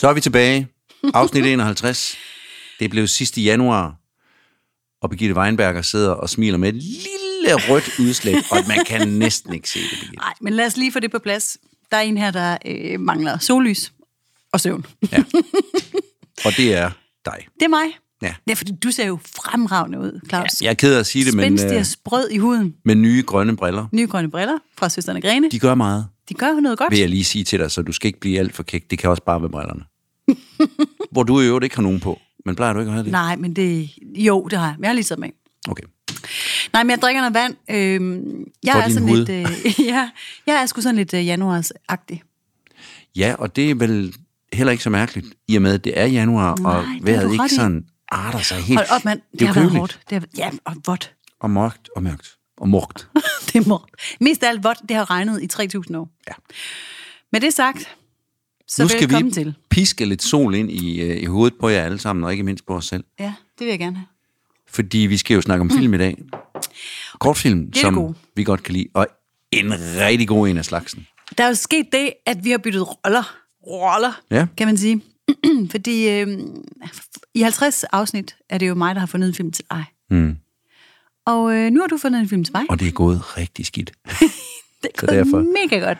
Så er vi tilbage. Afsnit 51. Det blev sidste januar, og Birgitte Weinberger sidder og smiler med et lille rødt udslæt, og man kan næsten ikke se det, Birgitte. Nej, men lad os lige få det på plads. Der er en her, der øh, mangler sollys og søvn. Ja. Og det er dig. Det er mig. Ja. Det er, fordi du ser jo fremragende ud, Claus. Jeg er ked af at sige det, men Spændstig øh, og sprød i huden. med nye grønne briller, Nye grønne briller fra Søsterne Grene. de gør meget, De gør noget godt. vil jeg lige sige til dig, så du skal ikke blive alt for kæk. Det kan også bare være brillerne. Hvor du i øvrigt ikke har nogen på. Men plejer du ikke at have det? Nej, men det... Jo, det har jeg. Men jeg har lige taget med. Okay. Nej, men jeg drikker noget vand. Øhm, jeg For er sådan hud. lidt... Øh, ja, jeg er sgu sådan lidt øh, januarsagtig. Ja, og det er vel heller ikke så mærkeligt, i og med, at det er januar, Nej, og det har vejret ikke i. sådan arter sig helt. Hold op, mand. Det, er har været hårdt. Det har, ja, og vådt. Og mørkt, og mørkt, og mørkt. det er mørkt. Mest af alt vådt, det har regnet i 3.000 år. Ja. Med det sagt, så nu skal vi til. piske lidt sol ind i, øh, i hovedet på jer alle sammen, og ikke mindst på os selv. Ja, det vil jeg gerne have. Fordi vi skal jo snakke om film i dag. Kortfilm, som gode. vi godt kan lide, og en rigtig god en af slagsen. Der er jo sket det, at vi har byttet roller. Roller, Ja. kan man sige. Fordi øh, i 50 afsnit er det jo mig, der har fundet en film til dig. Mm. Og øh, nu har du fundet en film til mig. Og det er gået rigtig skidt. Det er derfor- gået mega godt.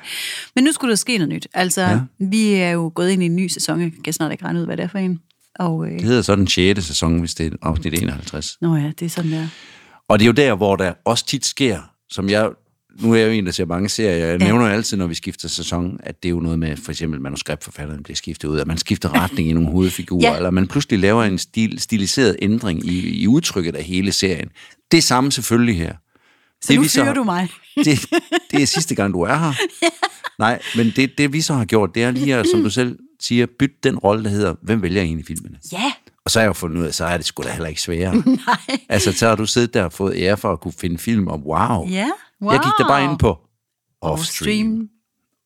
Men nu skulle der ske noget nyt. Altså, ja. vi er jo gået ind i en ny sæson. Jeg kan snart ikke regne ud, hvad det er for en. Og, øh, Det hedder så den 6. sæson, hvis det er afsnit 51. nå ja, det er sådan der. Og det er jo der, hvor der også tit sker, som jeg... Nu er jeg jo en, der ser mange serier. Jeg Ja. nævner altid, når vi skifter sæson, at det er jo noget med, for eksempel manuskriptforfatteren bliver skiftet ud, at man skifter retning i nogle hovedfigurer, Ja. eller man pludselig laver en stil, stiliseret ændring i, i udtrykket af hele serien. Det er samme selvfølgelig her. Så nu vi du mig. det, det er sidste gang, du er her. Nej, men det, det vi så har gjort, det er lige at, som du selv siger, bytte den rolle, der hedder, hvem vælger egentlig filmene? Ja, Og så har jeg jo fundet ud af, så er det sgu da heller ikke sværere. nej. Altså, så har du siddet der og fået ære for at kunne finde film, og wow. Ja, wow. Jeg gik der bare ind på Offstream, Offstream.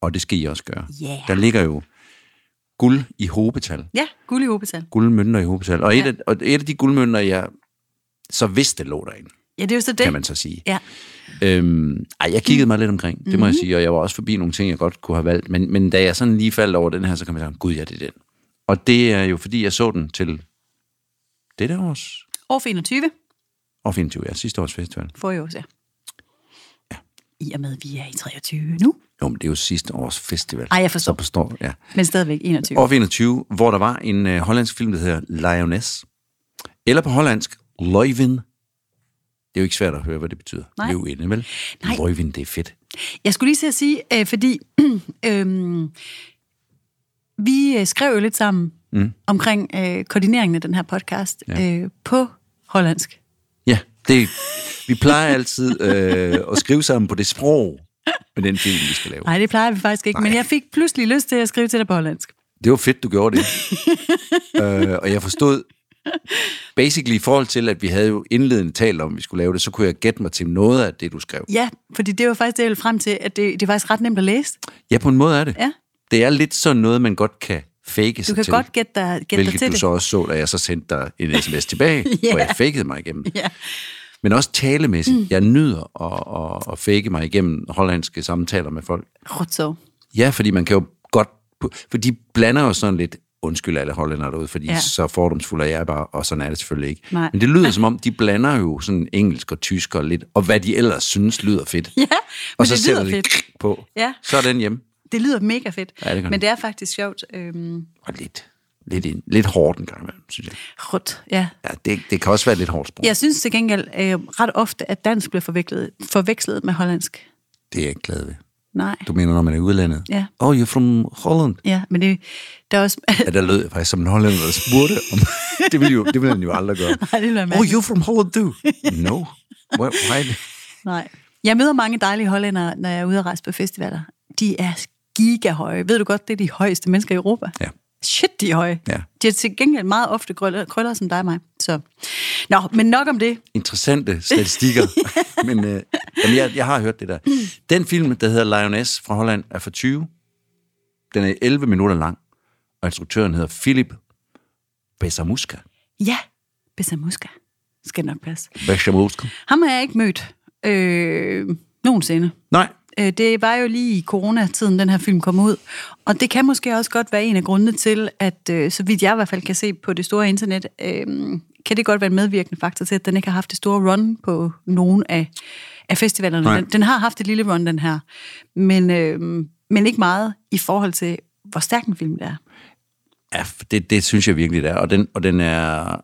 og det skal I også gøre. Yeah. Der ligger jo guld i hobetal. Ja, guld i hobetal. Guldmønter i hobetal. Og, et Ja. af, og et af de guldmønter, jeg så vidste lå derinde, Ja, det er jo så det. kan man så sige. Ja. Øhm, ej, jeg kiggede mig lidt omkring, det Mhm. må jeg sige, og jeg var også forbi nogle ting, jeg godt kunne have valgt. Men, men da jeg sådan lige faldt over den her, så kom jeg sige, gud, ja, det er den. Og det er jo, fordi jeg så den til det der års, År 21 og 24, ja, sidste års festival. får jeg også, ja. I og med, at vi er i 23 nu. Jo, men det er jo sidste års festival. Ej, jeg forstår. Så forstår ja. Men stadigvæk 21. År 21, hvor der var en øh, hollandsk film, der hedder Lioness. Eller på hollandsk, Løjvin. Det er jo ikke svært at høre, hvad det betyder. Nej. Løvinde, vel? Nej. Løjvin, det er fedt. Jeg skulle lige til at sige, øh, fordi øh, vi øh, skrev jo lidt sammen mm. omkring øh, koordineringen af den her podcast Ja. ja. øh, på hollandsk. Ja, det, vi plejer altid øh, at skrive sammen på det sprog med den film, vi skal lave. Nej, det plejer vi faktisk ikke, Nej. men jeg fik pludselig lyst til at skrive til dig på hollandsk. Det var fedt, du gjorde det. øh, og jeg forstod, basically i forhold til, at vi havde jo indledende talt om, at vi skulle lave det, så kunne jeg gætte mig til noget af det, du skrev. Ja, fordi det var faktisk det, jeg ville frem til, at det, det er faktisk ret nemt at læse. Ja, på en måde er det. Ja. Det er lidt sådan noget, man godt kan fake Du sig kan til. godt gætte dig, gætte dig Hvilket til du det. så også så, da jeg så sendte dig en sms tilbage, Ja. hvor jeg fakede mig igennem. Ja. Men også talemæssigt. Mm. Jeg nyder at, at, at fake mig igennem hollandske samtaler med folk. Godt så. Ja, fordi man kan jo godt... For de blander jo sådan lidt, undskyld alle hollændere derude, fordi ja. Så fordomsfuld er jeg bare, og sådan er det selvfølgelig ikke. Nej. Men det lyder som om, de blander jo sådan engelsk og tysk og lidt, og hvad de ellers synes lyder fedt. Ja, og så det sætter lyder de fedt. på. Ja. Så er den hjemme. Det lyder mega fedt. Ja, det men det. det er faktisk sjovt. Øhm, Og lidt, lidt, ind- lidt hårdt en gang imellem, synes jeg. rødt, ja. Ja, det, det kan også være lidt hårdt sprog. Jeg synes til gengæld øh, ret ofte, at dansk bliver forvekslet, forvekslet med hollandsk. Det er jeg ikke glad ved. Nej. Du mener, når man er i udlandet? Ja. Oh, you're from Holland. Ja, men det, der er også... Ja, der lød jeg faktisk som en hollænder, der spurgte om... det ville, jo, det ville han jo aldrig gøre. Nej, det ville Oh, you're from Holland too? No. Why? why? Nej. Jeg møder mange dejlige hollændere, når jeg er ude at rejse på festivaler. De er gigahøje. Ved du godt, det er de højeste mennesker i Europa? Ja. Shit, de er høje. Ja. De har til gengæld meget ofte krøller, krøller som dig og mig. Så. Nå, men nok om det. Interessante statistikker. Men øh, jamen, jeg, jeg har hørt det der. Den film, der hedder Lioness fra Holland, er fra 20. Den er 11 minutter lang. Og instruktøren hedder Philip Besamuska. Ja, Besamuska. Skal nok passe. Besamuska. Ham har jeg ikke mødt øh, nogensinde. Nej, Det var jo lige i coronatiden, den her film kom ud. Og det kan måske også godt være en af grundene til, at øh, så vidt jeg i hvert fald kan se på det store internet, øh, kan det godt være en medvirkende faktor til, at den ikke har haft det store run på nogen af, af festivalerne. Nej. Den, den har haft et lille run, den her. Men, øh, men ikke meget i forhold til, hvor stærk en film det er. Ja, det, det synes jeg virkelig, det er. Og den, og den er,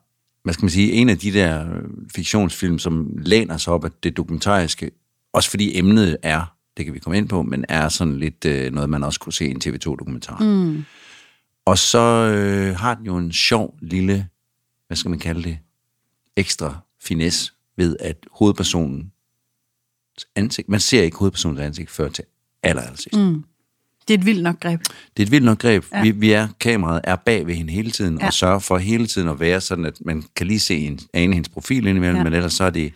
hvad skal man sige, en af de der øh, fiktionsfilm, som læner sig op af det dokumentariske, også fordi emnet er, det kan vi komme ind på, men er sådan lidt øh, noget, man også kunne se i en TV2-dokumentar. Mm. Og så øh, har den jo en sjov lille, hvad skal man kalde det, ekstra finesse ved, at hovedpersonen ansigt, man ser ikke hovedpersonens ansigt før til aller, aller sidst. Mm. Det er et vildt nok greb. Det er et vildt nok greb. Ja. Vi, vi er, kameraet er bag ved hende hele tiden, ja. Og sørger for hele tiden at være sådan, at man kan lige se en, ane hendes profil indimellem. Ja. men ellers så er det,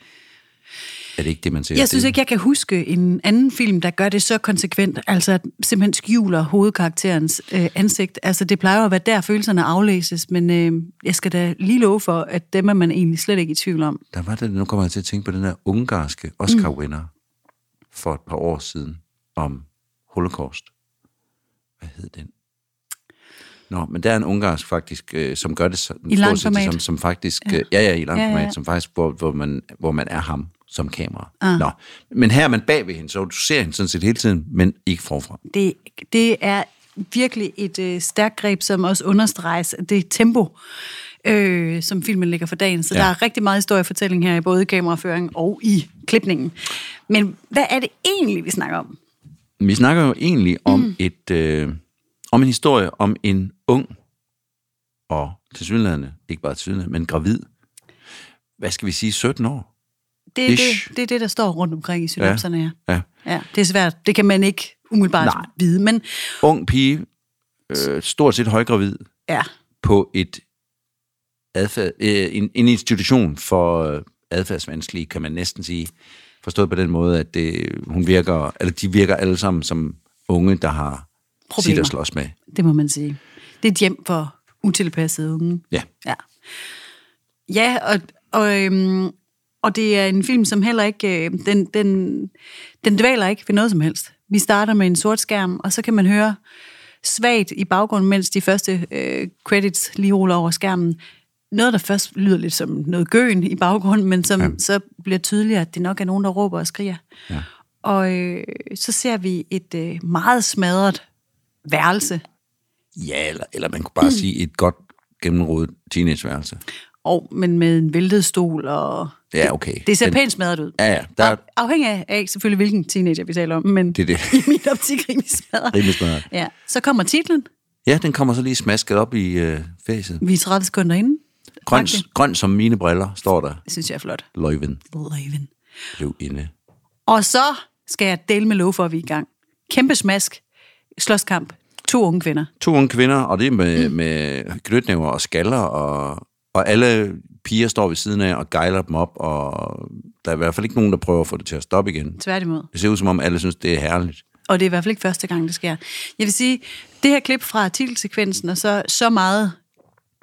er det ikke det, man ser. Jeg synes ikke, jeg kan huske en anden film, der gør det så konsekvent, altså at simpelthen skjuler hovedkarakterens øh, ansigt. Altså det plejer at være der, følelserne aflæses, men øh, jeg skal da lige love for, at dem er man egentlig slet ikke i tvivl om. Der var det, nu kommer jeg til at tænke på den der ungarske Oscar-winner mm. for et par år siden om Holocaust. Hvad hed den? Nå, men der er en ungarsk faktisk, øh, som gør det så, I langt format? Som, som faktisk, ja. Øh, ja, ja, i langt Ja, ja, format, som faktisk, hvor, hvor, man, hvor man er ham som kamera. Ah. Nå, men her er man bag ved hende, så du ser hende sådan set hele tiden, men ikke forfra. Det, det er virkelig et øh, stærkt greb, som også understreges det tempo, øh, som filmen lægger for dagen. Så Ja. der er rigtig meget historiefortælling her, i både i kameraføring og i klipningen. Men hvad er det egentlig, vi snakker om? Vi snakker jo egentlig om mm. et øh, om en historie om en ung og tilsyneladende, ikke bare tilsyneladende, men gravid, hvad skal vi sige, 17 år? Det er Ish. det, det, er det der står rundt omkring i synopserne her. Ja. Ja, det er svært. Det kan man ikke umiddelbart Nej. Vide, men Ung pige, øh, stort set højgravid, ja, på et adfærd, øh, en, en institution for øh, adfærdsvanskelige, kan man næsten sige. Forstået på den måde, at det, hun virker, eller de virker alle sammen som unge, der har sit Problemer. at slås med. det må man sige. Det er et hjem for utilpassede unge. Ja. Ja, ja og, og, øhm, og det er en film, som heller ikke, øh, den, den, den dvæler ikke ved noget som helst. Vi starter med en sort skærm, og så kan man høre svagt i baggrunden, mens de første øh, credits lige ruller over skærmen. Noget, der først lyder lidt som noget gøen i baggrunden, men som ja. så bliver tydeligt, at det nok er nogen, der råber og skriger. Ja. Og øh, så ser vi et øh, meget smadret værelse, Ja, eller, eller man kunne bare mm. sige et godt gennemrodet teenageværelse. og, men med en væltet stol, og Ja, okay. det ser Den- pænt smadret ud. Ja, ja, der er Af- Afhængig af, selvfølgelig, hvilken teenager vi taler om, men det, er det. i min optik rimelig smadret. rimelig smadret. Ja. Så kommer titlen. Ja, den kommer så lige smasket op i øh, facet. Vi er 30 sekunder inde. Grøn, grøn som mine briller, står der. Det synes jeg er flot. Løjven Løven. blev inde. Og så skal jeg dele med lov for, at vi er i gang. Kæmpe smask. Slåskamp. To unge kvinder. To unge kvinder, og det er med, mm. med knytnæver og skaller, og, og alle piger står ved siden af og gejler dem op, og der er i hvert fald ikke nogen, der prøver at få det til at stoppe igen. Tværtimod. Det ser ud som om, alle synes, det er herligt. Og det er i hvert fald ikke første gang, det sker. Jeg vil sige, det her klip fra titelsekvensen, og så, så meget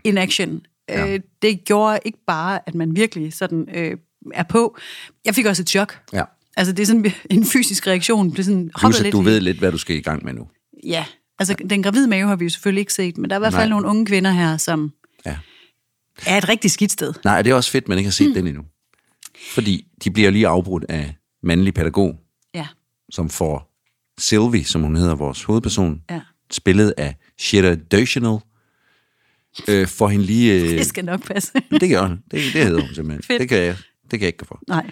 in action, ja. øh, det gjorde ikke bare, at man virkelig sådan øh, er på. Jeg fik også et chok. Ja. Altså, det er sådan en fysisk reaktion. Det sådan Plus, at lidt du ved lidt, hvad du skal i gang med nu. Ja, altså den gravide mave har vi jo selvfølgelig ikke set, men der er i hvert fald Nej. nogle unge kvinder her, som Ja. Er et rigtig skidt sted. Nej, det er også fedt, man ikke har set mm. den endnu. Fordi de bliver lige afbrudt af mandlig pædagog, Ja, som får Sylvie, som hun hedder, vores hovedperson, ja. spillet af Shira Døchenel, øh, får hende lige... Øh, Det skal nok passe. det gør hun. Det, det hedder hun simpelthen. Fedt. Det kan, jeg, det kan jeg ikke gå for. Nej,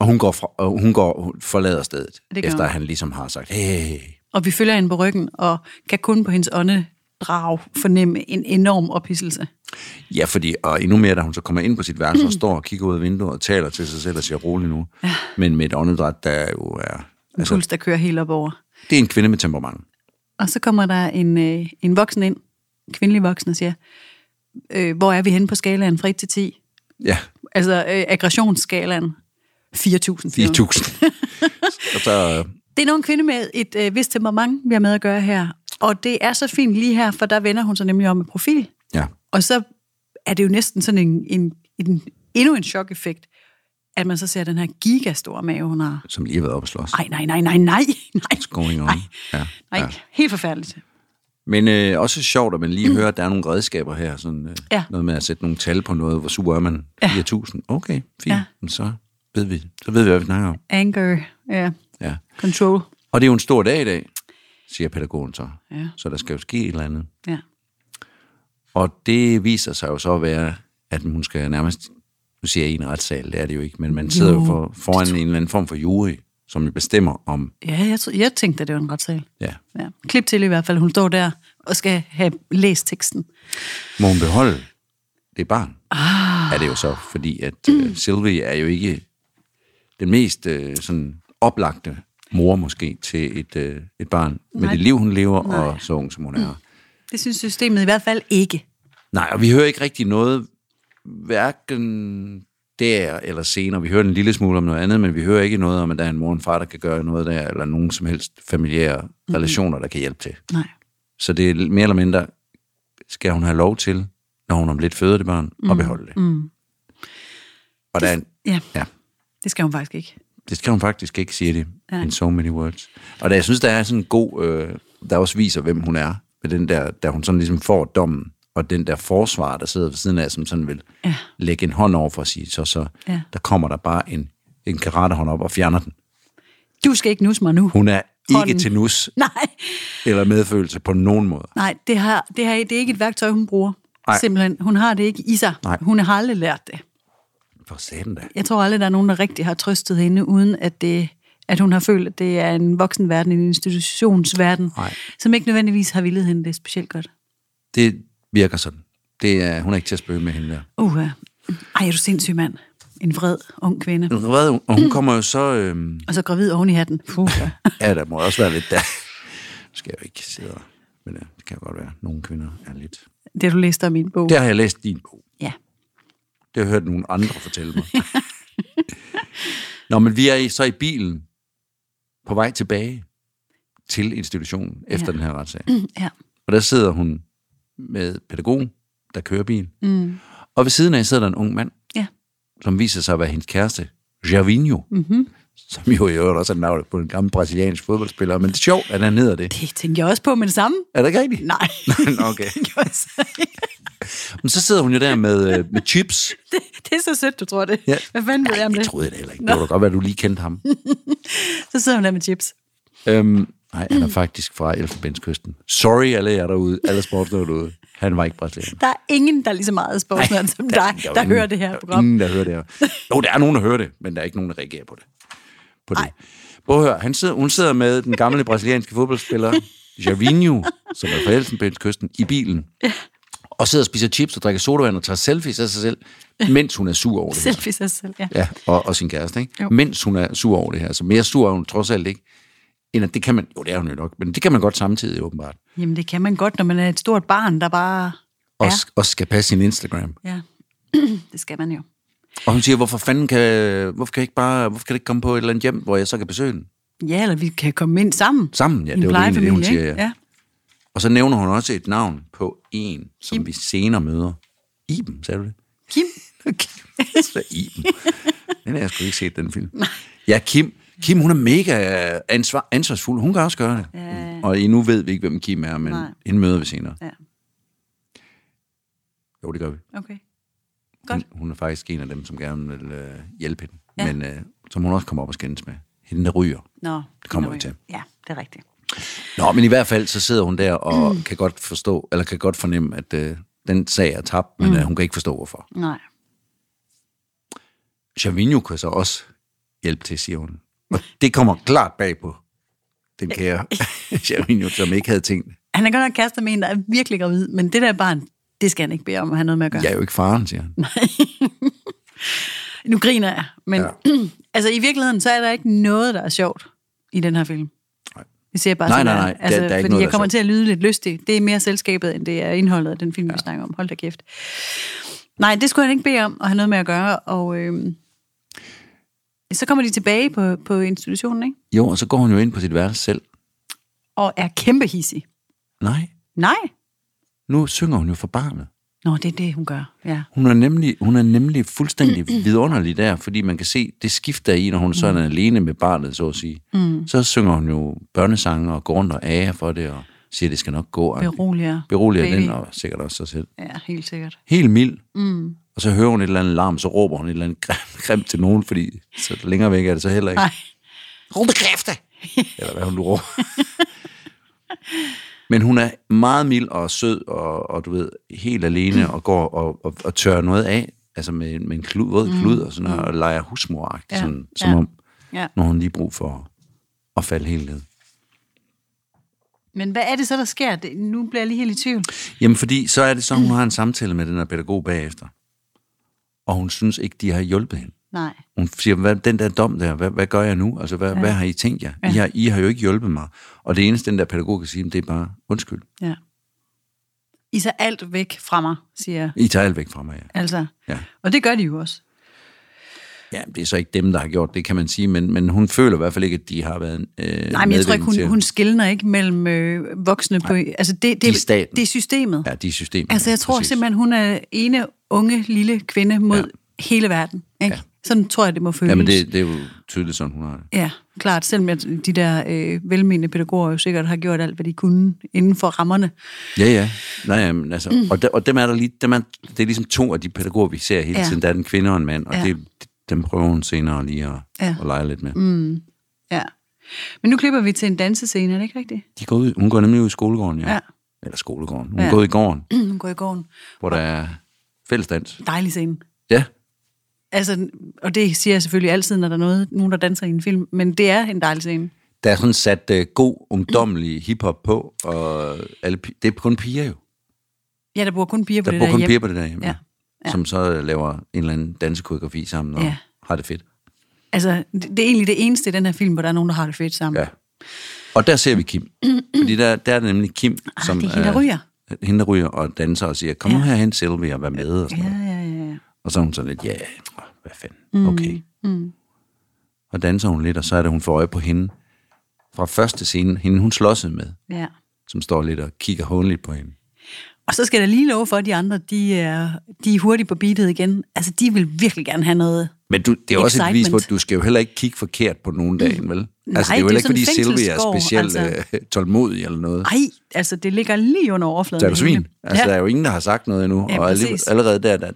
Og hun går, fra, og hun går hun forlader stedet, efter hun. han ligesom har sagt, hey, og vi følger hende på ryggen, og kan kun på hendes åndedrag fornemme en enorm ophidselse. ja, fordi, og endnu mere, da hun så kommer ind på sit værelse og står og kigger ud af vinduet og taler til sig selv og siger, rolig nu. Ja. Men med et åndedræt, der jo er... En Altså, puls, der kører helt op over. det er en kvinde med temperament. Og så kommer der en, øh, en voksen ind, en kvindelig voksen, og siger, øh, hvor er vi henne på skalaen fra 1 til 10? Ja, Altså øh, aggressionsskalaen. 4.000. siger hun. 4.000. og så, Det er nogle kvinde med et øh, vist temperament, vi har med at gøre her. Og det er så fint lige her, for der vender hun sig nemlig om med profil. ja, Og så er det jo næsten sådan en, en, en endnu en chok-effekt, at man så ser den her gigastore mave, hun har. Som lige har været oppe at slås. Ej, nej, nej, nej, nej, nej. What's going on? Nej, Ja, nej. ja. helt forfærdeligt. Men øh, også sjovt, at man lige hører, at der er nogle redskaber her. Sådan, øh, Ja. Noget med at sætte nogle tal på noget. Hvor sur er man? Ja. 4.000. Okay, fint. Ja. Ja. Så ved vi, så ved vi, hvad vi snakker om. Anger, ja, Ja. control. Og det er jo en stor dag i dag, siger pædagogen så. Ja. Så der skal jo ske et eller andet. Ja. Og det viser sig jo så at være, at hun skal nærmest, nu siger jeg i en retssal, det er det jo ikke, men man sidder jo, Jo, for, foran en eller anden form for jury, som jo bestemmer om, Ja, jeg, jeg tænkte, at det var en retssal. ja, Ja. Klip til i hvert fald, hun står der og skal have læst teksten. må hun beholde det barn? Ah. Er det jo så, fordi at uh, Sylvie er jo ikke den mest uh, sådan oplagte mor måske til et, uh, et barn med Nej. det liv, hun lever, Nej. og så ung som hun er. Det synes systemet i hvert fald ikke. Nej, og vi hører ikke rigtig noget, hverken der eller senere. Vi hører en lille smule om noget andet, men vi hører ikke noget om, at der er en mor og en far, der kan gøre noget der, eller nogen som helst familiære mm-hmm. relationer, der kan hjælpe til. Nej. Så det er mere eller mindre, skal hun have lov til, når hun om lidt føder det barn, mm. at beholde det. Mm. Og der er en, Ja, ja, det skal hun faktisk ikke. Det skal hun faktisk ikke sige det Nej. in so many words. Og der, jeg synes, der er sådan en god, øh, der også viser, hvem hun er, med den der, der hun sådan ligesom får dommen, og den der forsvar, der sidder ved siden af, som sådan vil Ja. lægge en hånd over for at sige, så, så Ja. der kommer der bare en, en karatehånd op og fjerner den. Du skal ikke nusse mig nu. Hun er Hånden. ikke til nus Nej, eller medfølelse på nogen måde. nej det, har, det, har, det er ikke et værktøj, hun bruger. Nej. Simpelthen. Hun har det ikke i sig. Nej. Hun har aldrig lært det. For satan da. Jeg tror aldrig, der er nogen, der rigtig har trøstet hende, uden at, det, at hun har følt, at det er en voksenverden, en institutionsverden, Nej. som ikke nødvendigvis har villet hende det specielt godt. Det virker sådan. Det er, hun er ikke til at spøge med hende der. Uh, ej, er du sindssyg mand. En vred, ung kvinde. Hvad, og hun kommer jo så... Øhm, Og så gravid oven i hatten. Puh, ja. ja, der må også være lidt der. Nu skal jeg jo ikke sidde og... Men ja, det kan godt være. Nogle kvinder er lidt... Det har du læst om i min bog. Det har jeg læst i din bog. Ja. Det har jeg hørt nogle andre fortælle mig. Nå, men vi er så i bilen på vej tilbage til institutionen efter Ja. den her retssag. ja. Og der sidder hun med pædagogen, der kører bil. Mm. Og ved siden af sidder der en ung mand, Ja. som viser sig at være hendes kæreste, Javinho. Mm-hmm. Som jo i øvrigt også er navnet på en gammel brasiliansk fodboldspiller. Men det er sjovt, at han hedder det. Det tænkte jeg også på med det samme. Er det ikke rigtigt? Nej. Okay. Det jeg så ikke. Men så sidder hun jo der med, øh, med chips. det, det er så sødt, du tror det. Ja. Hvad fanden ved jeg om Det det? troede jeg da heller ikke. Det kunne da godt at du lige kendte ham. Så sidder hun der med chips. Øhm, nej, han er faktisk fra Elfenbenskysten. Sorry, alle jer derude, alle sportsnører derude. Han var ikke brasilianer. Der er ingen, der er lige så meget sportsmand som dig, er der, jo der ingen- hører det her der er program. Ingen, der hører det her. Jo, der er nogen, der hører det, men der er ikke nogen, der reagerer på det. På det. Prøv at høre, han sidder, hun sidder med den gamle brasilianske fodboldspiller, Javinho, som er fra Elfenbenskysten, i bilen. Og sidder og spiser chips og drikker sodavand og tager selfies af sig selv, mens hun er sur over det her. Selfie sig selv, ja. Ja, og, og sin kæreste, ikke? Jo. Mens hun er sur over det her. Så mere sur er hun trods alt ikke. End at det kan man, jo det er hun jo nok, men det kan man godt samtidig åbenbart. Jamen, det kan man godt, når man er et stort barn, der bare... Og, Ja. ja. og skal passe sin Instagram. Ja, det skal man jo. Og hun siger, hvorfor fanden kan, hvorfor kan jeg ikke bare, hvorfor kan det ikke komme på et eller andet hjem, hvor jeg så kan besøge den? Ja, eller vi kan komme ind sammen. Sammen, ja, det var det, hun siger, ikke? ja. Og så nævner hun også et navn på en, som Kim. vi senere møder. Iben, sagde du det? Kim, Så Iben. Den har jeg sgu ikke set, den film. Ja, Kim. Kim, hun er mega ansvar, ansvarsfuld. Hun kan også gøre det. Ja. Og endnu ved vi ikke, hvem Kim er, men Nej. hende møder vi senere. Ja. Jo, det gør vi. okay. Hun, Godt. hun er faktisk en af dem, som gerne vil øh, hjælpe hende. Ja. Men øh, som hun også kommer op og skændes med. Hende, der ryger. Nå, Det kommer vi til. Ja, det er rigtigt. Nå, men i hvert fald så sidder hun der og mm. kan godt forstå, eller kan godt fornemme, at øh, den sag er tabt, men mm. øh, hun kan ikke forstå, hvorfor. Nej. Chavinho kan så også hjælpe til, siger hun. Og det kommer klart bag på den kære Chavinho, som ikke havde tænkt, Han er godt nok kærester med en, der er virkelig gravid, men det der barn, det skal han ikke bede om at have noget med at gøre. jeg er jo ikke faren, siger han. Nu griner jeg, men ja. altså i virkeligheden, så er der ikke noget, der er sjovt i den her film. Det siger jeg bare Nej, sådan nej, nej. Der- Altså, der er ikke fordi noget, jeg der er kommer sjovt. til at lyde lidt lystig. Det er mere selskabet, end det er indholdet af den film, ja. vi snakker om. Hold da kæft. Nej, det skulle han ikke bede om at have noget med at gøre, og øhm, så kommer de tilbage på, på institutionen, ikke? Jo, og så går hun jo ind på sit værelse selv. Og er kæmpe hissig. Nej, Nej. nu synger hun jo for barnet. Nå, det er det, hun gør. Ja. Hun er nemlig, hun er nemlig fuldstændig vidunderlig der, fordi man kan se, det skifter i, når hun så er alene med barnet, så at sige. Mm. Så synger hun jo børnesange og går rundt og ærer for det, og siger, det skal nok gå. Beroliger. Beroliger baby. den, og sikkert også sig selv. Ja, helt sikkert. Helt mild. Mm. Og så hører hun et eller andet larm, så råber hun et eller andet grimt, grimt til nogen, fordi så længere væk er det så heller ikke. Nej. Råbe kræfte! Eller hvad hun nu råber. Men hun er meget mild og sød, og, og du ved, helt alene, og går og, og, og tørrer noget af, altså med, med en klud, våd klud, og sådan noget, og leger husmoragtigt, Ja, sådan, som ja. om, Ja. når hun lige brug for at falde helt ned. Men hvad er det så, der sker? Det, nu bliver jeg lige helt i tvivl. Jamen, fordi så er det så, hun har en samtale med den her pædagog bagefter, og hun synes ikke, de har hjulpet hende. Nej. Hun siger, hvad, den der dom der, hvad, hvad gør jeg nu? Altså, hvad, ja. hvad har I tænkt jer? I, har, I har jo ikke hjulpet mig. Og det eneste, den der pædagog kan sige, det er bare, undskyld. Ja. I tager alt væk fra mig, siger jeg. I tager alt væk fra mig, ja. Altså. Ja. Og det gør de jo også. Ja, det er så ikke dem, der har gjort det, kan man sige, men, men hun føler i hvert fald ikke, at de har været øh, Nej, men jeg tror ikke, hun, til- hun skiller ikke mellem øh, voksne på... Altså, det, det, De er staten. det er systemet. Ja, de er systemet. Altså, jeg tror præcis. simpelthen, hun er ene unge, lille kvinde mod ja. hele verden. Ikke? Ja. Sådan tror jeg, det må føles. Jamen, det, det er jo tydeligt, sådan hun har det. Ja, klart. Selvom jeg, de der øh, velmenende pædagoger jo sikkert har gjort alt, hvad de kunne inden for rammerne. Ja, ja. Nej, jamen, altså, mm. og, der, og dem er der lige, dem er, det er ligesom to af de pædagoger, vi ser hele Ja. tiden. Der er en kvinde og en mand, og Ja. det, dem prøver hun senere lige at, Ja. at lege lidt med. Mm. Ja. Men nu klipper vi til en dansescene, er det ikke rigtigt? De går ud, hun går nemlig ud i skolegården, ja. Ja. Eller skolegården. Hun Ja. går i gården, Hun går i gården. hvor der er fællesdans. Dejlig scene. Ja, Altså, og det siger jeg selvfølgelig altid, når der er noget, nogen, der danser i en film, men det er en dejlig scene. der er sådan sat uh, god, ungdommelig hiphop på, og alle, det er kun piger jo. Ja, der bor kun piger på Der det bor der kun hjem. piger på det der hjemme, Ja. ja. Som så laver en eller anden dansekoreografi sammen og Ja. har det fedt. Altså, det, det er egentlig det eneste i den her film, hvor der er nogen, der har det fedt sammen. Ja. Og der ser vi Kim. Fordi der, der er det nemlig Kim, som Ah, det er hende, der ryger. hende, der ryger og danser og siger, kom nu Ja. herhen, Sylvia, og vær med. Og, sådan Ja, ja, ja. ja. og så er hun sådan lidt, ja, hvad fanden, okay. Mm. Og danser hun lidt, og så er det, hun får øje på hende. Fra første scene, hende hun slåsede med, ja. som står lidt og kigger håndligt på hende. Og så skal da lige love for, at de andre, de er, de er hurtigt på beatet igen. Altså, de vil virkelig gerne have noget. Men du, det er også et bevis på, Excitement. at du skal jo heller ikke kigge forkert på nogen dagen, vel? Nej, altså, det er jo det er heller ikke, fordi en Sylvia er specielt altså. øh, tålmodig eller noget. Ej, altså, det ligger lige under overfladen. Så er du svin. Altså, ja. der er jo ingen, der har sagt noget endnu. Ja, og præcis. allerede der, der,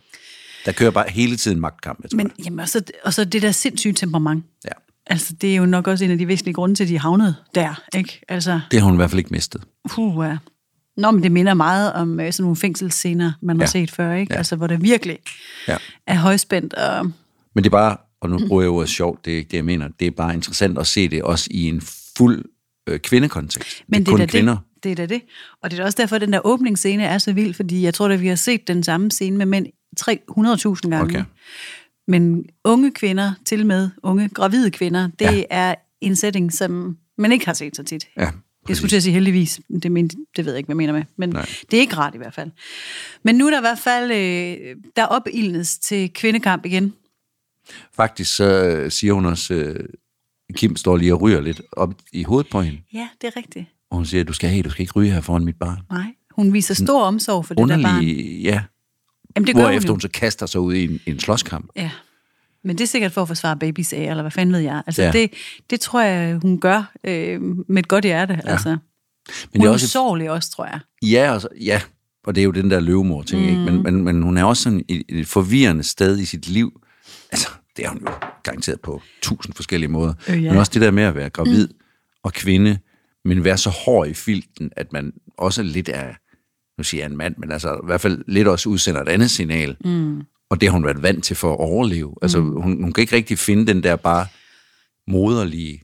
der kører bare hele tiden magtkamp. Jeg tror. Men jamen, og, så, og så det der sindssyge temperament. ja. Altså, det er jo nok også en af de væsentlige grunde til, at de havnede der, ikke? Altså, Det har hun i hvert fald ikke mistet. puh, ja. Nå, men det minder meget om øh, sådan nogle fængselsscener, man har Ja. set før, ikke? Ja. Altså, hvor der virkelig Ja. er højspændt og... Men det er bare, og nu bruger jeg ordet sjovt, det er ikke det, jeg mener. Det er bare interessant at se det også i en fuld øh, kvindekontekst. Men det det er er kun da kvinder. det. Det er da det. Og det er også derfor, at den der åbningsscene er så vild, fordi jeg tror, at vi har set den samme scene med mænd 300.000 gange. Okay. Men unge kvinder, til med unge gravide kvinder, det Ja. er en setting, som man ikke har set så tit. Ja, Jeg skulle til at sige heldigvis, det, men, det ved jeg ikke, hvad jeg mener med, men Nej. Det er ikke rart i hvert fald. Men nu er der i hvert fald, øh, der opildnes til kvindekamp igen. Faktisk så øh, siger hun også, øh, Kim står lige og ryger lidt op i hovedet på hende. Ja, det er rigtigt. Og hun siger, du skal, hey, du skal ikke ryge her foran mit barn. Nej, hun viser stor omsorg for det der barn. Underlig, ja. Jamen, det gør hun Hvorefter jo. hun så kaster sig ud i en, en slåskamp. Ja, men det er sikkert for at forsvare babys af, eller hvad fanden ved jeg. Altså, Ja. det, det tror jeg, hun gør øh, med et godt hjerte. Ja. Altså. Men Hun det er er også, usårlig også, tror jeg. ja, og så, ja, og det er jo den der løvemor ting, mm. ikke? Men, men, men hun er også sådan et, et forvirrende sted i sit liv. Altså, det er hun jo garanteret på tusind forskellige måder. Øh, ja. Men også det der med at være gravid mm. og kvinde, men være så hård i filten, at man også lidt er, nu siger jeg en mand, men altså i hvert fald lidt også udsender et andet signal. Mm. Og det har hun været vant til for at overleve. Altså, hun, hun kan ikke rigtig finde den der bare moderlige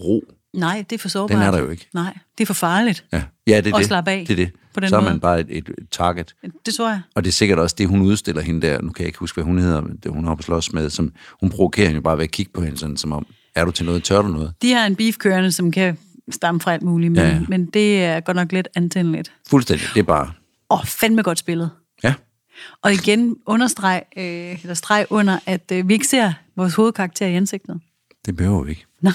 ro. Nej, det er for sårbart. Den er der jo ikke. Nej, det er for farligt. Ja, ja det er Og det. slappe af Det er det. på den så er måde. man bare et, et, et target. Det tror jeg. Og det er sikkert også det, hun udstiller hende der. Nu kan jeg ikke huske, hvad hun hedder, men det hun har på slås med. Som, hun provokerer hende jo bare ved at kigge på hende, sådan som om, er du til noget, tør du noget? De har en beef kørende, som kan stamme fra alt muligt, men, Ja, ja, ja. ja. men det er godt nok lidt antændeligt. Fuldstændig. Det er bare, Åh, fandme godt spillet. ja. Og igen understreg, øh, eller streg under, at øh, vi ikke ser vores hovedkarakter i ansigtet. Det behøver vi ikke. Nej,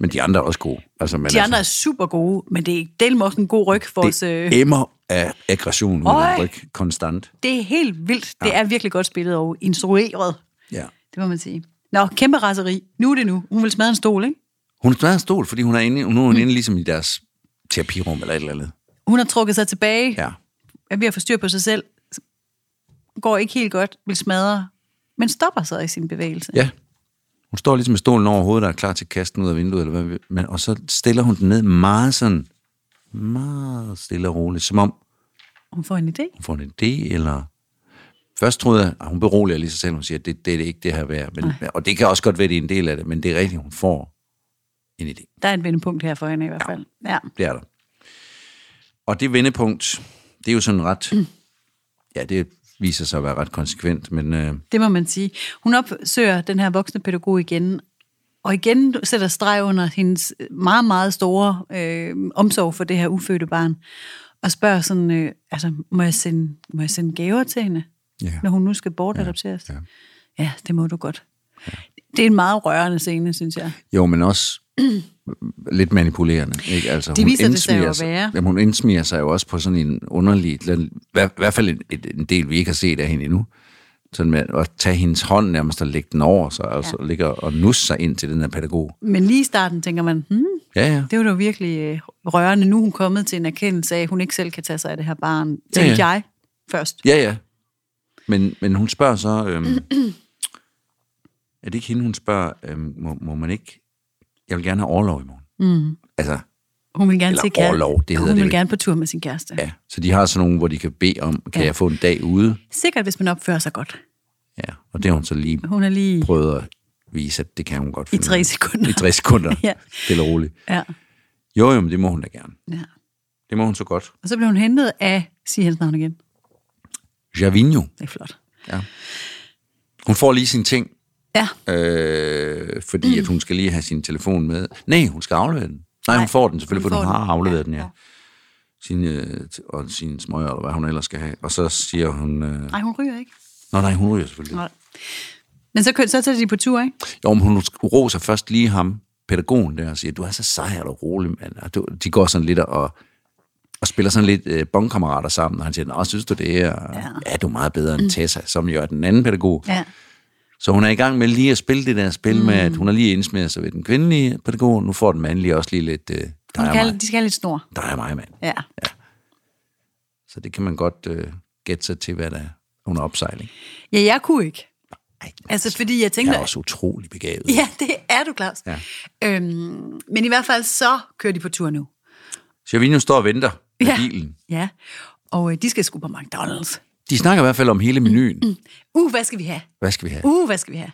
Men de andre er også gode. Altså, men de andre altså, er super gode, men det er del også en god ryg for os. det Øh, emmer af aggression ud af ryg konstant. Det er helt vildt. Det er virkelig godt spillet og instrueret. Ja. Det må man sige. Nå, kæmpe raseri. Nu er det nu. Hun vil smadre en stol, ikke? Hun er en stol, fordi hun er inde, nu er hun inde ligesom i deres terapirum eller et eller andet. Hun har trukket sig tilbage. Ja. Er ved at få styr på sig selv. Går ikke helt godt. Vil smadre. Men stopper sig i sin bevægelse. Ja. Hun står ligesom med stolen over hovedet og er klar til at kaste den ud af vinduet, eller hvad, men, og så stiller hun den ned meget sådan, meget stille og roligt, som om Hun får en idé. hun får en idé, eller... Først troede jeg, at hun beroliger lige sig selv, hun siger, at det, det er ikke det her værd. Men, og det kan også godt være, det er en del af det, men det er rigtigt, hun får en idé. Der er et vendepunkt her for hende i hvert fald. Ja. Det er der. Og det vendepunkt, det er jo sådan ret... Ja, det viser sig at være ret konsekvent, men øh, Det må man sige. Hun opsøger den her voksne pædagog igen, og igen sætter streg under hendes meget, meget store øh, omsorg for det her ufødte barn, og spørger sådan, øh, altså, må jeg, sende, må jeg sende gaver til hende, Ja. når hun nu skal bortadopteres? Ja, ja. ja, det må du godt. Ja. Det er en meget rørende scene, synes jeg. jo, men også lidt manipulerende. Ikke? Altså, Det hun viser det sig jo at være. Jamen, hun indsmiger sig jo også på sådan en underlig... I hver- hvert fald en, en del, vi ikke har set af hende endnu. Sådan med at tage hendes hånd nærmest og lægge den over sig, og så ligge og nusse sig ind til den her pædagog. Men lige i starten tænker man, hmm, Ja, ja. det var da virkelig øh, rørende. Nu er hun kommet til en erkendelse af, at hun ikke selv kan tage sig af det her barn. Tænkte Ja, ja. jeg først. Ja, ja. Men, men hun spørger så... Øhm, er det ikke hende, hun spørger, øhm, må, må man ikke... Jeg vil gerne have overlov i morgen. Mm. Altså, Hun vil gerne Eller se kæreste. orlov, det hedder Hun vil gerne på tur med sin kæreste. ja. Så de har sådan nogle, hvor de kan bede om, kan Ja. ja. jeg få en dag ude? Sikkert, hvis man opfører sig godt. Ja, og det har hun så lige Hun er lige prøvet at vise, at det kan hun godt i finde tre ud af. sekunder. I tre sekunder. Ja. Stille og roligt. Ja, Jo, jo, men det må hun da gerne. ja. Det må hun så godt. Og så blev hun hentet af, sig hans navn igen. Javinho. Det er flot. Hun får lige sine ting, Ja, øh, fordi mm. at hun skal lige have sin telefon med. Nej, hun skal aflevere den. Nej, Nej, hun får den selvfølgelig, hun for hun har afleveret den, ja. Ja. Sine, øh, og sine smøger, eller hvad hun ellers skal have. Og så siger hun... Øh, nej, hun ryger ikke. Nå nej, hun ryger selvfølgelig. Nej. Men så, så tager de på tur, ikke? Jo, men hun roser først lige ham, pædagogen der, og siger, du er så sej og rolig, mand. Og du, de går sådan lidt og, og spiller sådan lidt øh, bondkammerater sammen, og han siger, nå, synes du det er? Ja. ja, du er meget bedre end Tessa, som jo er den anden pædagog. Ja. Så hun er i gang med lige at spille det der spil mm. med, at hun har lige indsmeret sig ved den kvindelige pædagog, nu får den mandlige også lige lidt, øh, der, Hun skal, mig, de skal have lidt snor. der er mig, mand. Ja. Så det kan man godt øh, gætte sig til, hvad der er under opsejling. Ja, jeg kunne ikke. Ej, Altså, fordi jeg jeg tænkte... er også utrolig begavet. Ja, det er du, Claus. Ja. Øhm, men i hvert fald så kører de på tur nu. Chavinho står og venter med Ja. bilen. Ja, og øh, de skal sgu på McDonald's. De snakker i hvert fald om hele menuen. Uh, hvad skal vi have? Hvad skal vi have? Uh, hvad skal vi have?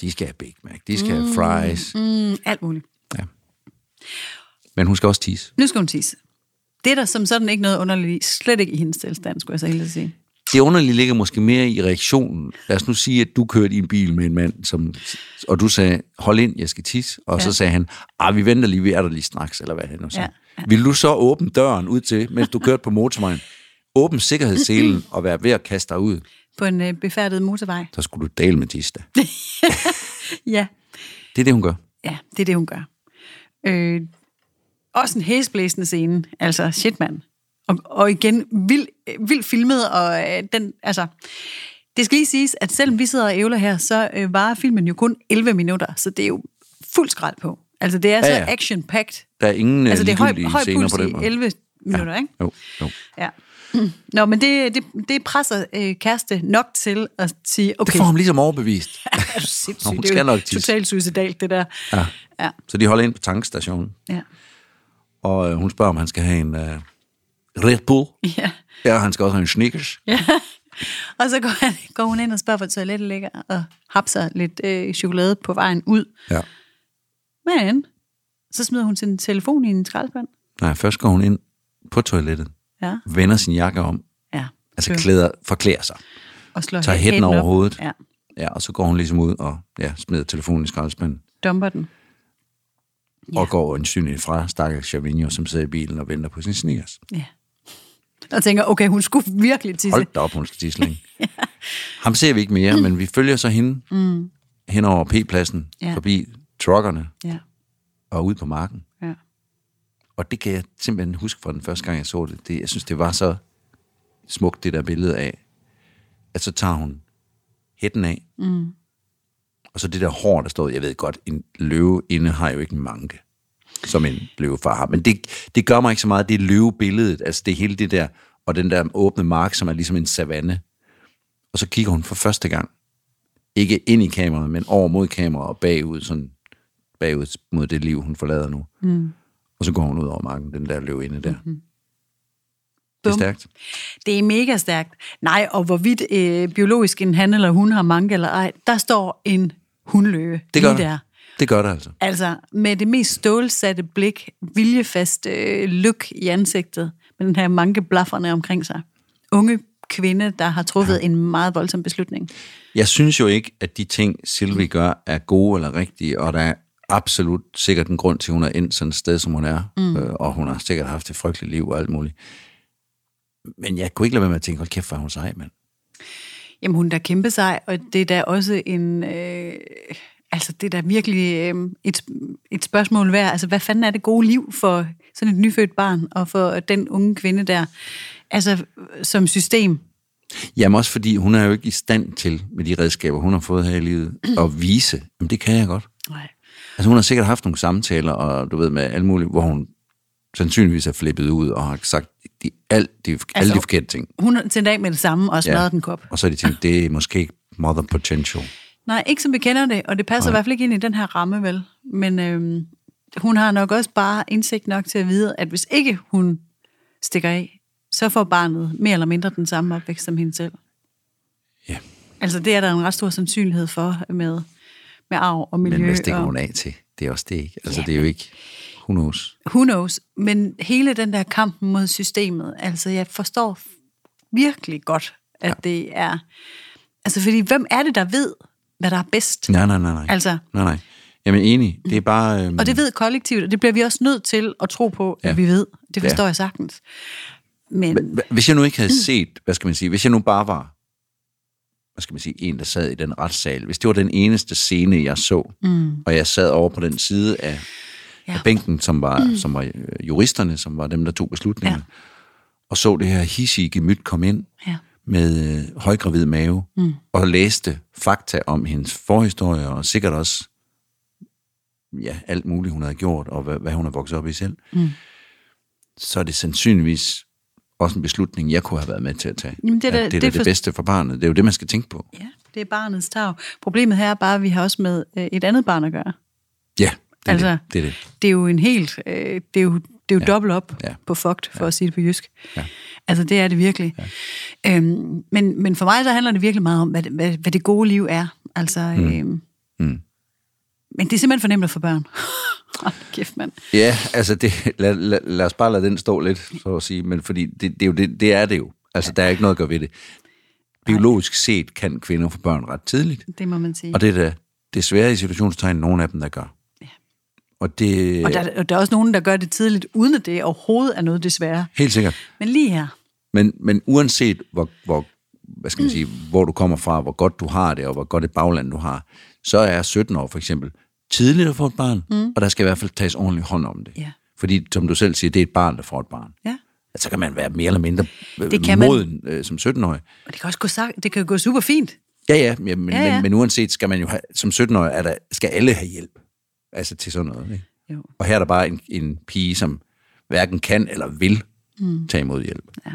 De skal have Big Mac, de skal have fries. Mm, alt muligt. Ja. Men hun skal også tisse. Nu skal hun tisse. Det er der som sådan ikke noget underligt. Slet ikke i hendes tilstand, skulle jeg så helt sige. Det underlige ligger måske mere i reaktionen. Lad os nu sige, at du kørte i en bil med en mand, som, og du sagde, hold ind, jeg skal tisse. Og ja. så sagde han, ah, vi venter lige, vi er der lige straks, eller hvad han nu sagde. Ja, Ja. Vil du så åbne døren ud til, mens du kørte på motorvejen? Åbne sikkerhedsselen og være ved at kaste dig ud. På en øh, befærdet motorvej. Så skulle du dale med da. Ja, Det er det, hun gør. ja, det er det, hun gør. Øh, også en hæsblæsende scene. Altså, shit, mand. Og, og igen, vild, vild filmet, og øh, den, altså... Det skal lige siges, at selvom vi sidder og ævler her, så øh, varer filmen jo kun 11 minutter, så det er jo fuld skrald på. Altså, det er så Ja, ja. action-packed. Der er ingen Altså, altså, det er høj, høj puls på den i måde. 11 minutter, ikke? Jo, jo. Ja. Nå, men det, det, det presser øh, kæreste nok til at sige, okay, Det får ham ligesom overbevist. er sindssygt, Nå, hun det er skal jo totalt suicidalt, det der. Ja. Ja, Så de holder ind på tankstationen, ja, og øh, hun spørger, om han skal have en øh, Red Bull. ja. Ja, han skal også have en Snickers. ja. Og så går, han, går hun ind og spørger, hvor toilettet ligger, og hapser lidt øh, chokolade på vejen ud. Ja. Men så smider hun sin telefon i en skraldespand. Nej, først går hun ind på toilettet, Ja, vender sin jakke om, ja. altså klæder, forklæder sig, og slår tager hætten over op. hovedet. Ja, ja, og så går hun ligesom ud og ja, smider telefonen i skraldespanden, dumper den. ja. og går ansynligt fra stakkels Chavinho, som sidder i bilen og venter på sin Snickers. Ja. Og tænker, okay, hun skulle virkelig tisse. Hold da op, hun skal tisse længe. Ham ser vi ikke mere, men vi følger så hende mm. hen over P-pladsen, Ja. forbi truckerne Ja, og ud på marken. Og det kan jeg simpelthen huske fra den første gang, jeg så det. det jeg synes, det var så smukt, det der billede af, at så tager hun hætten af, mm. og så det der hår, der står, jeg ved godt, en løve inde har jo ikke en manke, som en løvefar har, men det, det gør mig ikke så meget, det er løvebilledet, altså det hele det der, og den der åbne mark, som er ligesom en savanne, og så kigger hun for første gang, ikke ind i kameraet, men over mod kameraet og bagud, sådan bagud mod det liv, hun forlader nu. Mm. Og så går hun ud over marken, den der løv inde der. Mm-hmm. Det er stærkt. Det er mega stærkt. Nej, og hvorvidt øh, biologisk en han eller hun har mange eller ej, der står en hundløve Det gør lige det. der. Det gør det altså. Altså, med det mest stålsatte blik, viljefast øh, look i ansigtet, med den her mange blafferne omkring sig. Unge kvinde, der har truffet ja. en meget voldsom beslutning. Jeg synes jo ikke, at de ting, Sylvie gør, er gode eller rigtige, og der er absolut sikkert en grund til, at hun er endt sådan et sted, som hun er, mm. øh, og hun har sikkert haft et frygteligt liv og alt muligt. Men jeg kunne ikke lade være med at tænke, hold kæft, hvor hun sej, mand. Jamen, hun er da kæmpe sig, og det er da også en... Øh, altså, det er da virkelig øh, et, et spørgsmål værd. Altså, hvad fanden er det gode liv for sådan et nyfødt barn, og for den unge kvinde der? Altså, som system. Jamen også fordi, hun er jo ikke i stand til, med de redskaber, hun har fået her i livet, at vise, jamen det kan jeg godt. Altså hun har sikkert haft nogle samtaler, og du ved, med alt muligt, hvor hun sandsynligvis er flippet ud, og har sagt de, alt, de, altså, alle de forkerte ting. Hun tændte af med det samme og smadrede ja. den kop. Og så har de tænkt, det er måske ikke mother potential. Nej, ikke som vi kender det, og det passer Nej. i hvert fald ikke ind i den her ramme, vel? Men øhm, hun har nok også bare indsigt nok til at vide, at hvis ikke hun stikker af, så får barnet mere eller mindre den samme opvækst som hende selv. Ja, Altså det er der en ret stor sandsynlighed for med, med arv og miljø. men hvad stikker og, hun af til? Det er også det ikke. Altså Ja, det er jo ikke, who knows. Who knows? Men hele den der kamp mod systemet, altså jeg forstår virkelig godt, at ja. det er... Altså fordi, hvem er det, der ved, hvad der er bedst? Nej, nej, nej, nej. Altså, Nej, nej. Jamen enig, det er bare... Øhm, og det ved kollektivet, og det bliver vi også nødt til at tro på, at Ja. vi ved. Det forstår Ja. jeg sagtens. Men Hvis jeg nu ikke havde set, hvad skal man sige, hvis jeg nu bare var, hvad skal man sige, en, der sad i den retssal, hvis det var den eneste scene, jeg så, mm. og jeg sad over på den side af, Ja. af bænken, som var, mm. som var øh, juristerne, som var dem, der tog beslutninger, Ja. og så det her hissige gemyt komme ind Ja. med øh, højgravid mave, mm. og læste fakta om hendes forhistorie, og sikkert også ja, alt muligt, hun havde gjort, og hvad, hvad hun har vokset op i selv, mm. så er det sandsynligvis også en beslutning, jeg kunne have været med til at tage. Jamen, det er da- det er det er da det for- bedste for barnet. Det er jo det, man skal tænke på. ja, det er barnets tag. Problemet her er bare, at vi har også med øh, et andet barn at gøre. Ja, det er Altså, det. det, er det. Det er jo en helt... Øh, det er jo, det er jo ja. dobbelt op ja. På fucked, for ja. at sige det på jysk. Ja. Altså, det er det virkelig. Ja. Øhm, men, men for mig, så handler det virkelig meget om, hvad det, hvad, hvad det gode liv er. Altså, mm. Øhm, Mm. Men det er simpelthen for nemt at få børn. Hold kæft, mand. Ja, altså det, lad, lad, lad os bare lade den stå lidt, så at sige, men fordi det, det, er, jo det, det er det jo. Altså, der er ikke noget at gøre ved det. Biologisk set kan kvinder få børn ret tidligt, Det må man sige. og det er da desværre i situationstegn nogle af dem, der gør. Ja. Og det Og der, og der er også nogen, der gør det tidligt, uden at det overhovedet er noget desværre. helt sikkert. Men lige her, Men, men uanset hvor, hvor, hvad skal man sige, hvor du kommer fra, hvor godt du har det, og hvor godt et bagland du har, så er 17 år for eksempel tidligt at få et barn, mm. og der skal i hvert fald tages ordentligt hånd om det. Ja. Fordi, som du selv siger, det er et barn, der får et barn. ja. Altså, så kan man være mere eller mindre Det kan man. moden øh, som 17-årig. Og det kan også gå, sag- det kan gå super fint. Ja, ja, men, men, Ja, ja. Men, men uanset skal man jo have, som 17-årig, er der, skal alle have hjælp. Altså til sådan noget. Ikke? Jo. Og her er der bare en, en pige, som hverken kan eller vil mm. tage imod hjælp. Ja.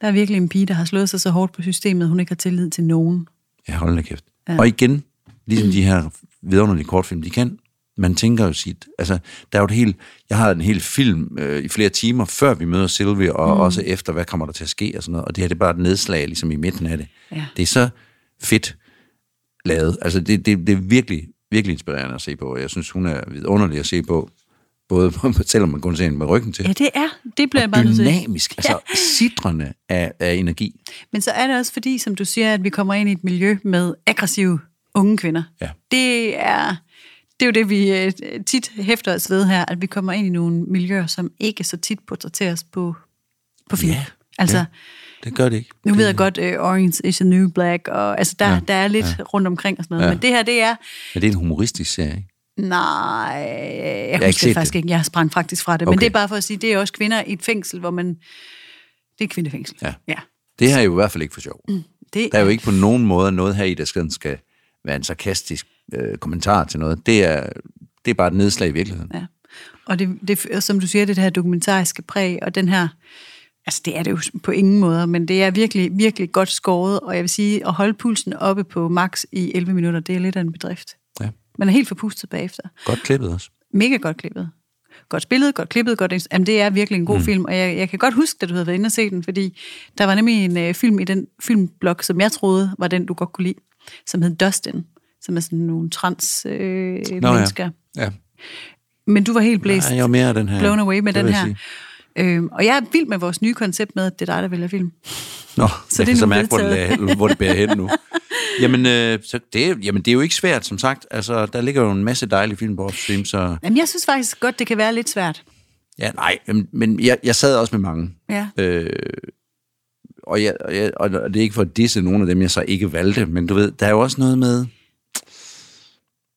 Der er virkelig en pige, der har slået sig så hårdt på systemet, hun ikke har tillid til nogen. Ja, hold da kæft. Ja. Og igen, ligesom de her vidunderlige kortfilm, de kan, man tænker jo sit, altså, der er jo et helt, jeg har en hel film øh, i flere timer, før vi møder Sylvie, og mm. også efter, hvad kommer der til at ske, og sådan noget, og det her, det er bare et nedslag, ligesom i midten af det. Ja. Det er så fedt lavet, altså, det, det, det er virkelig, virkelig inspirerende at se på, og jeg synes, hun er vidunderlig at se på, både selvom man kun ser hende med ryggen til, Ja, det er. Det bliver jeg bare dynamisk, altså sidrende af, af energi. Men så er det også fordi, som du siger, at vi kommer ind i et miljø med aggressive unge kvinder. Ja. Det er, det er jo det, vi øh, tit hæfter os ved her, at vi kommer ind i nogle miljøer, som ikke så tit portrætteres på, på film. Ja, altså, ja. Det gør det ikke. nu ved jeg godt, uh, Orange is the New Black, og altså, der, ja. der er lidt ja. rundt omkring og sådan noget. Ja. Ja. Men det her, det er... Men det er en humoristisk serie, ikke? Nej, jeg, ikke husker det faktisk det. ikke. Jeg sprang faktisk fra det. Men Okay. det er bare for at sige, det er også kvinder i et fængsel, hvor man... Det er kvindefængsel. Ja. ja. Det her er jo i hvert fald ikke for sjov. Det Der er jo ikke på nogen måde noget her i, der skal, skal være en sarkastisk øh, kommentar til noget. Det er, det er bare et nedslag i virkeligheden. Ja. Og det, det, som du siger, det her dokumentariske præg, og den her, altså det er det jo på ingen måder, men det er virkelig, virkelig godt skåret, og jeg vil sige, at holde pulsen oppe på max i 11 minutter, det er lidt af en bedrift. Ja. Man er helt forpustet bagefter. Godt klippet også. Mega godt klippet. Godt spillet, godt klippet, godt... Jamen, det er virkelig en god mm. film, og jeg, jeg kan godt huske, at du havde været inde og se den, fordi der var nemlig en øh, film i den filmblog, som jeg troede var den, du godt kunne lide, som hed Dustin, som er sådan nogle trans øh, Nå, mennesker. Ja. ja. Men du var helt blæst. Nej, jeg var mere den her. blown away med det den her. sige. Øhm, og jeg er vild med vores nye koncept med, at det er dig, der vælger film. Nå, Så jeg det er kan så mærke, hvor det, hvor det bærer hen nu. Jamen, øh, så det, jamen, det er jo ikke svært, som sagt. Altså, der ligger jo en masse dejlige film på Offstream, så... Jamen, jeg synes faktisk godt, det kan være lidt svært. Ja, nej, men, men jeg, jeg sad også med mange. Ja. Øh, og, jeg, og, jeg, og det er ikke for at disse nogle af dem, jeg så ikke valgte, men du ved, der er jo også noget med...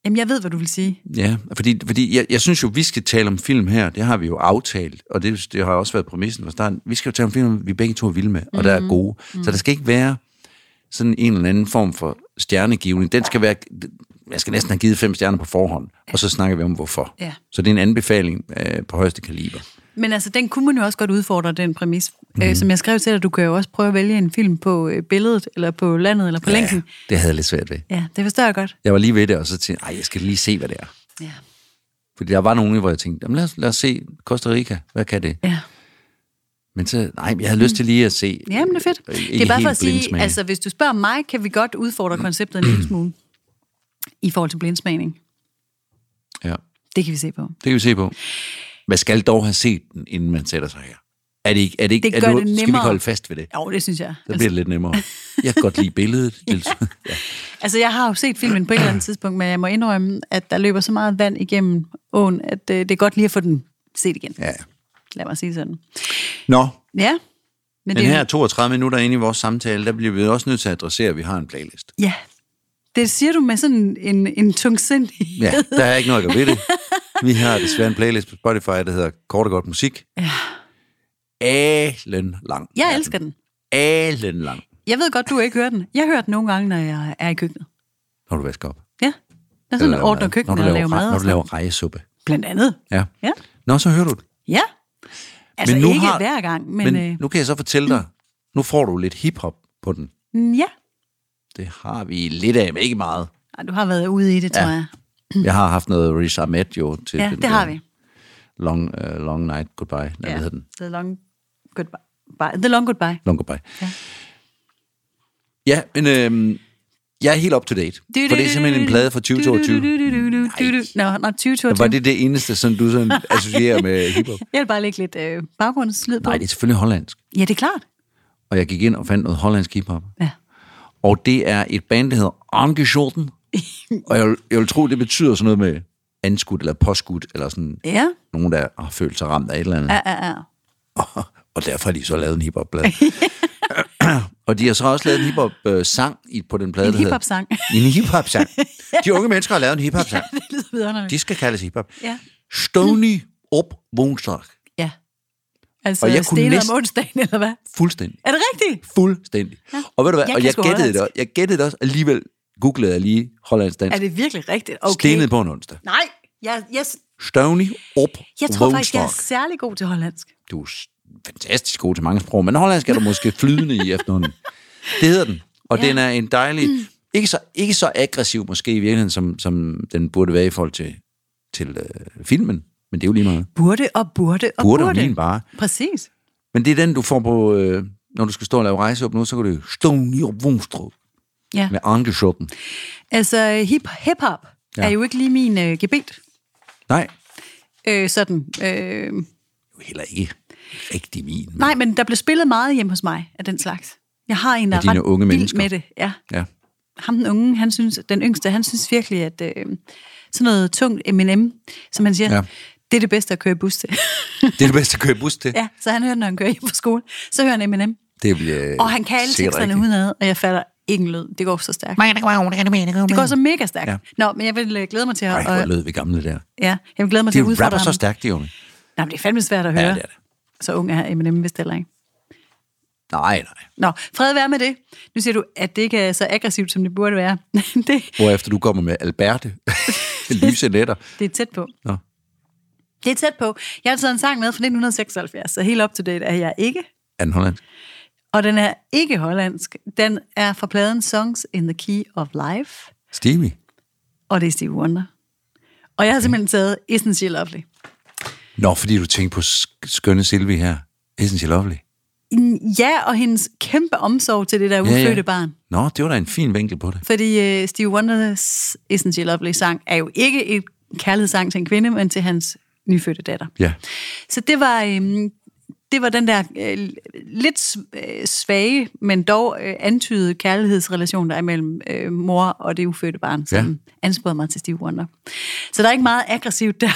Jamen, jeg ved, hvad du vil sige. Ja, fordi, fordi jeg, jeg synes jo, vi skal tale om film her, det har vi jo aftalt, og det, det har også været præmissen fra starten. Vi skal jo tale om film, vi begge to er vilde med, og der er gode. Så der skal ikke være sådan en eller anden form for stjernegivning. Den skal være, jeg skal næsten have givet fem stjerner på forhånd, og så snakker vi om hvorfor. Ja. Så det er en anbefaling øh, på højeste kaliber. Men altså, den kunne man jo også godt udfordre, den præmis. Mm. Øh, som jeg skrev til dig, du kan jo også prøve at vælge en film på øh, billedet, eller på landet, eller på ja. længden. det havde jeg lidt svært ved. Ja, det forstår jeg godt. Jeg var lige ved det, og så tænkte jeg, "Ej, jeg skal lige se, hvad det er. Ja. Fordi der var nogle, hvor jeg tænkte, Jamen, lad, os, lad os se Costa Rica, hvad kan det? Ja. Men så, nej, jeg havde lyst til lige at se... Jamen, det er fedt. øh, Det er bare for at sige, altså hvis du spørger mig, kan vi godt udfordre konceptet en lille smule i forhold til blindsmagning. Ja, Det kan vi se på. det kan vi se på. Man skal dog have set den, inden man sætter sig her. Er det ikke, er det ikke, Det er gør nu, det Skal vi nemmere. ikke holde fast ved det? Jo, det synes jeg. Så bliver det lidt nemmere. Jeg kan godt lide billedet. ja. Altså, jeg har jo set filmen på et eller andet tidspunkt, men jeg må indrømme, at der løber så meget vand igennem åen, at øh, det er godt lige at få den set igen. ja. Lad mig sige sådan. Nå, Ja. Men men det, er her 32 minutter inde i vores samtale, der bliver vi også nødt til at adressere, at vi har en playlist. Ja. Det siger du med sådan en, en tungsindighed. Ja, der er ikke noget gøre ved det. Vi har desværre en playlist på Spotify, der hedder Kort og Godt Musik. Ja. Alen lang. Jeg elsker den. Alen lang, Jeg ved godt, du ikke hører den. Jeg hører den nogle gange, når jeg er i køkkenet. når du vasker op. Ja. Er sådan, ordner mad. køkkenet når og du laver laver, mad. og Når du laver rejesuppe. Blandt andet. Ja. Ja. Nå, så hører du det. Ja. Altså Men nu ikke har- hver gang, men, Men øh, nu kan jeg så fortælle dig, nu får du lidt hiphop på den. mm, ja. Det har vi lidt af, men ikke meget. Du har været ude i det, tror Ja. jeg. Jeg har haft noget Riz Ahmed jo til Ja, den det har vi. Long, uh, long Night Goodbye. Nej, Ja. hvad den? The long goodbye. The long goodbye. Long Goodbye. Ja. Ja, men øhm, jeg er helt up to date. For det er simpelthen en plade fra 2022. Nå, nå, 2022. Var det det eneste, som du sådan associerer med hiphop? Jeg vil bare lægge lidt øh, baggrundslyd på. Nej, det er selvfølgelig hollandsk. Ja, det er klart. Og jeg gik ind og fandt noget hollandsk hiphop. Ja. Og det er et band, der hedder Angescholten. og jeg vil, jeg vil tro, det betyder sådan noget med anskudt eller påskudt, eller sådan Ja, nogen, der har følt sig ramt af et eller andet. ja, ja. ja. og derfor har de så lavet en hiphop-plade. og de har så også lavet en hiphop-sang på den plade, En hiphop-sang. En hiphop-sang. De unge mennesker har lavet en hiphop-sang. det lyder vidunderligt. De skal kaldes hiphop. Ja. Stony op Woensdag. Ja. Altså, Og og jeg kunne næsten- om onsdagen, eller hvad? Fuldstændig. Er det rigtigt? Fuldstændig. Ja. Og ved du hvad, Jeg og jeg gættede, det, jeg gættede det også, alligevel googlede jeg lige hollandsk dansk. Er det virkelig rigtigt? Okay. Stenet på en onsdag. Nej, jeg, jeg, Stony op jeg tror faktisk, jeg er særlig god til hollandsk. Du er fantastisk god til mange sprog, men hollandsk er du måske flydende i efterhånden. Det hedder den. Og Ja. den er en dejlig, ikke så, ikke så aggressiv måske i virkeligheden, som, som den burde være i forhold til, til øh, filmen. Men det er jo lige meget. Burde og burde og Burde burde. og bare. Præcis. Men det er den, du får på, øh, når du skal stå og lave rejse op nu, så kan du Stony op Woensdag Ja. med Angeschotten. Altså, hip, hip-hop Ja. er jo ikke lige min øh, gebet. Nej, Øh, sådan. Øh, jo heller ikke rigtig min. Men, nej, men der blev spillet meget hjemme hos mig af den slags. Jeg har en, der er ret unge mennesker? med det. Ja. Ja. Ham den unge, han synes, den yngste, han synes virkelig, at øh, sådan noget tungt M&M, som han siger, Ja. det er det bedste at køre bus til. Det er det bedste at køre bus til. ja, så han hører, når han kører hjem fra skole, så hører han M&M. Det bliver Og han kan alle teksterne udenad, og jeg falder ingen lyd. Det går så stærkt. Det går så mega stærkt. Ja. Nå, men jeg vil øh, glæde mig til at... Ej, hvor og, lød vi gamle der. ja, jeg vil glæde mig til at De udfordre rapper så ham. stærkt, de unge. Nej, men det er fandme svært at høre. Ja, det er det. Så ung er Eminem vist heller ikke. Nej, nej. Nå, fred være med det. Nu siger du, at det ikke er så aggressivt, som det burde være. det, Hvorefter du kommer med Alberte. Lyse netter. det er tæt på. Nå. Det er tæt på. Jeg har taget en sang med fra 1976, så helt up to date er jeg ikke. Er den hollandsk? Og den er ikke hollandsk. Den er fra pladen Songs in the Key of Life, Stevie? og det er Stevie Wonder. Og jeg har simpelthen taget Isn't She Lovely. Nå, fordi du tænkte på sk- skønne Silvi her. Isn't she lovely? Ja, og hendes kæmpe omsorg til det der ufødte ja, ja. barn. Nå, det var da en fin vinkel på det. Fordi uh, Stevie Wonders Isn't She Lovely sang er jo ikke et kærlighedssang til en kvinde, men til hans nyfødte datter. Ja. Så det var, øhm, det var den der øh, lidt øh, svage, men dog øh, antydede kærlighedsrelation, der er mellem øh, mor og det ufødte barn, som Ja. ansporede mig til Stevie Wonder. Så der er ikke meget aggressivt der.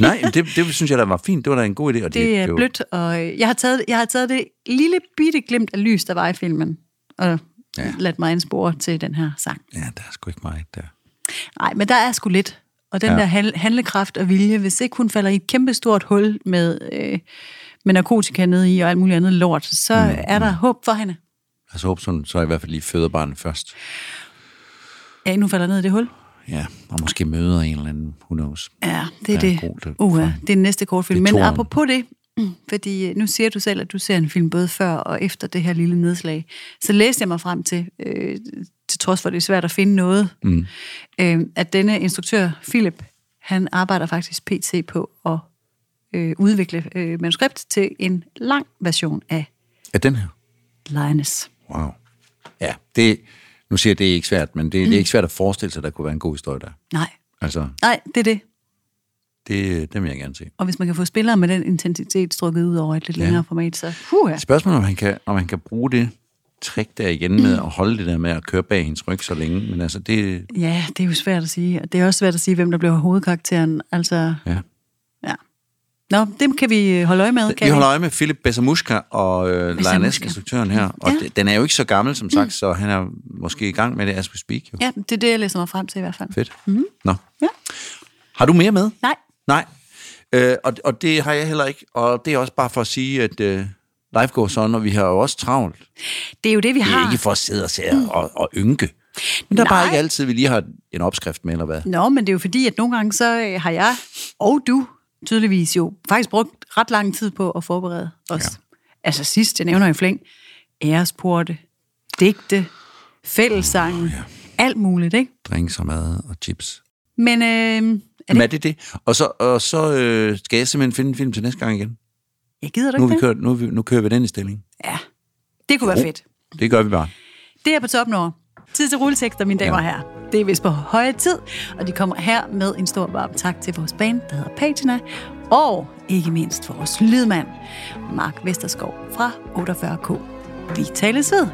Nej, det, det synes jeg, der var fint. Det var da en god idé. Og Det er jo- blødt, og øh, jeg har, taget, jeg har taget det lille bitte glimt af lys, der var i filmen, og Ja. ladt mig anspore til den her sang. Ja, der er sgu ikke meget der. Nej, men der er sgu lidt. Og den Ja. der handle- handlekraft og vilje, hvis ikke hun falder i et kæmpe stort hul med, øh, med narkotika nede i og alt muligt andet lort, så mm. er der håb for hende. Altså håber sådan, så i hvert fald lige føder barnet først. Ja, inden hun falder ned i det hul. Ja, og måske møder en eller anden, who knows. Ja, det er det. god, det- Uh, det er den næste kortfilm. Men apropos det, fordi øh, nu siger du selv, at du ser en film både før og efter det her lille nedslag, så læste jeg mig frem til, øh, til trods for, at det er svært at finde noget, mm. øh, at denne instruktør, Philip, han arbejder faktisk pt. på at øh, udvikle øh, manuskript til en lang version af Er den her? Lioness. Wow. Ja, det, nu siger jeg, det er ikke svært, men det, mm. det er ikke svært at forestille sig, at der kunne være en god historie der. Nej, Altså, nej, det er det. det, det vil jeg gerne se. Og hvis man kan få spillere med den intensitet strukket ud over et lidt Ja. længere format, så huha. Spørgsmålet er, om han kan, om han kan bruge det trick der igen med at holde det der med at køre bag hendes ryg så længe. Men altså, det... Ja, det er jo svært at sige. Og det er også svært at sige, hvem der bliver hovedkarakteren. Altså, Ja. ja. Nå, det kan vi holde øje med, kan Vi holder øje med Philip Besamuska og øh, Lioness, instruktøren her. Og Ja. den er jo ikke så gammel, som sagt, så han er måske i gang med det as we speak. Jo. Ja, det er det, jeg læser mig frem til i hvert fald. Fedt. Mm-hmm. Nå. Ja. Har du mere med? Nej, Nej. Øh, og, og det har jeg heller ikke. Og det er også bare for at sige, at øh, life goes on, og vi har jo også travlt. det er jo det, vi Det har. er ikke for at sidde og, se og, og ynke. Men der er bare ikke altid, vi lige har en opskrift med, eller hvad? Nå, men det er jo fordi, at nogle gange så øh, har jeg, og du tydeligvis jo, faktisk brugt ret lang tid på at forberede os. Ja. Altså sidst, jeg nævner i flæng, æresporte, digte, fællessangen, oh, ja. alt muligt, ikke? Drinks og mad og chips. Men øh, er Men det, er det det? Og så, og så øh, skal jeg simpelthen finde en film til næste gang igen. jeg gider Nu, er ikke vi kørt, nu, vi, nu kører vi den i stilling. Ja, det kunne være fedt. Det gør vi bare. Det er på toppen over. Tid til rulletekster, mine damer og herrer. Det er vist på høje tid, og de kommer her med en stor varm tak til vores band, der hedder Patina, og ikke mindst vores lydmand, Mark Vesterskov fra 48K. Vi tales ved.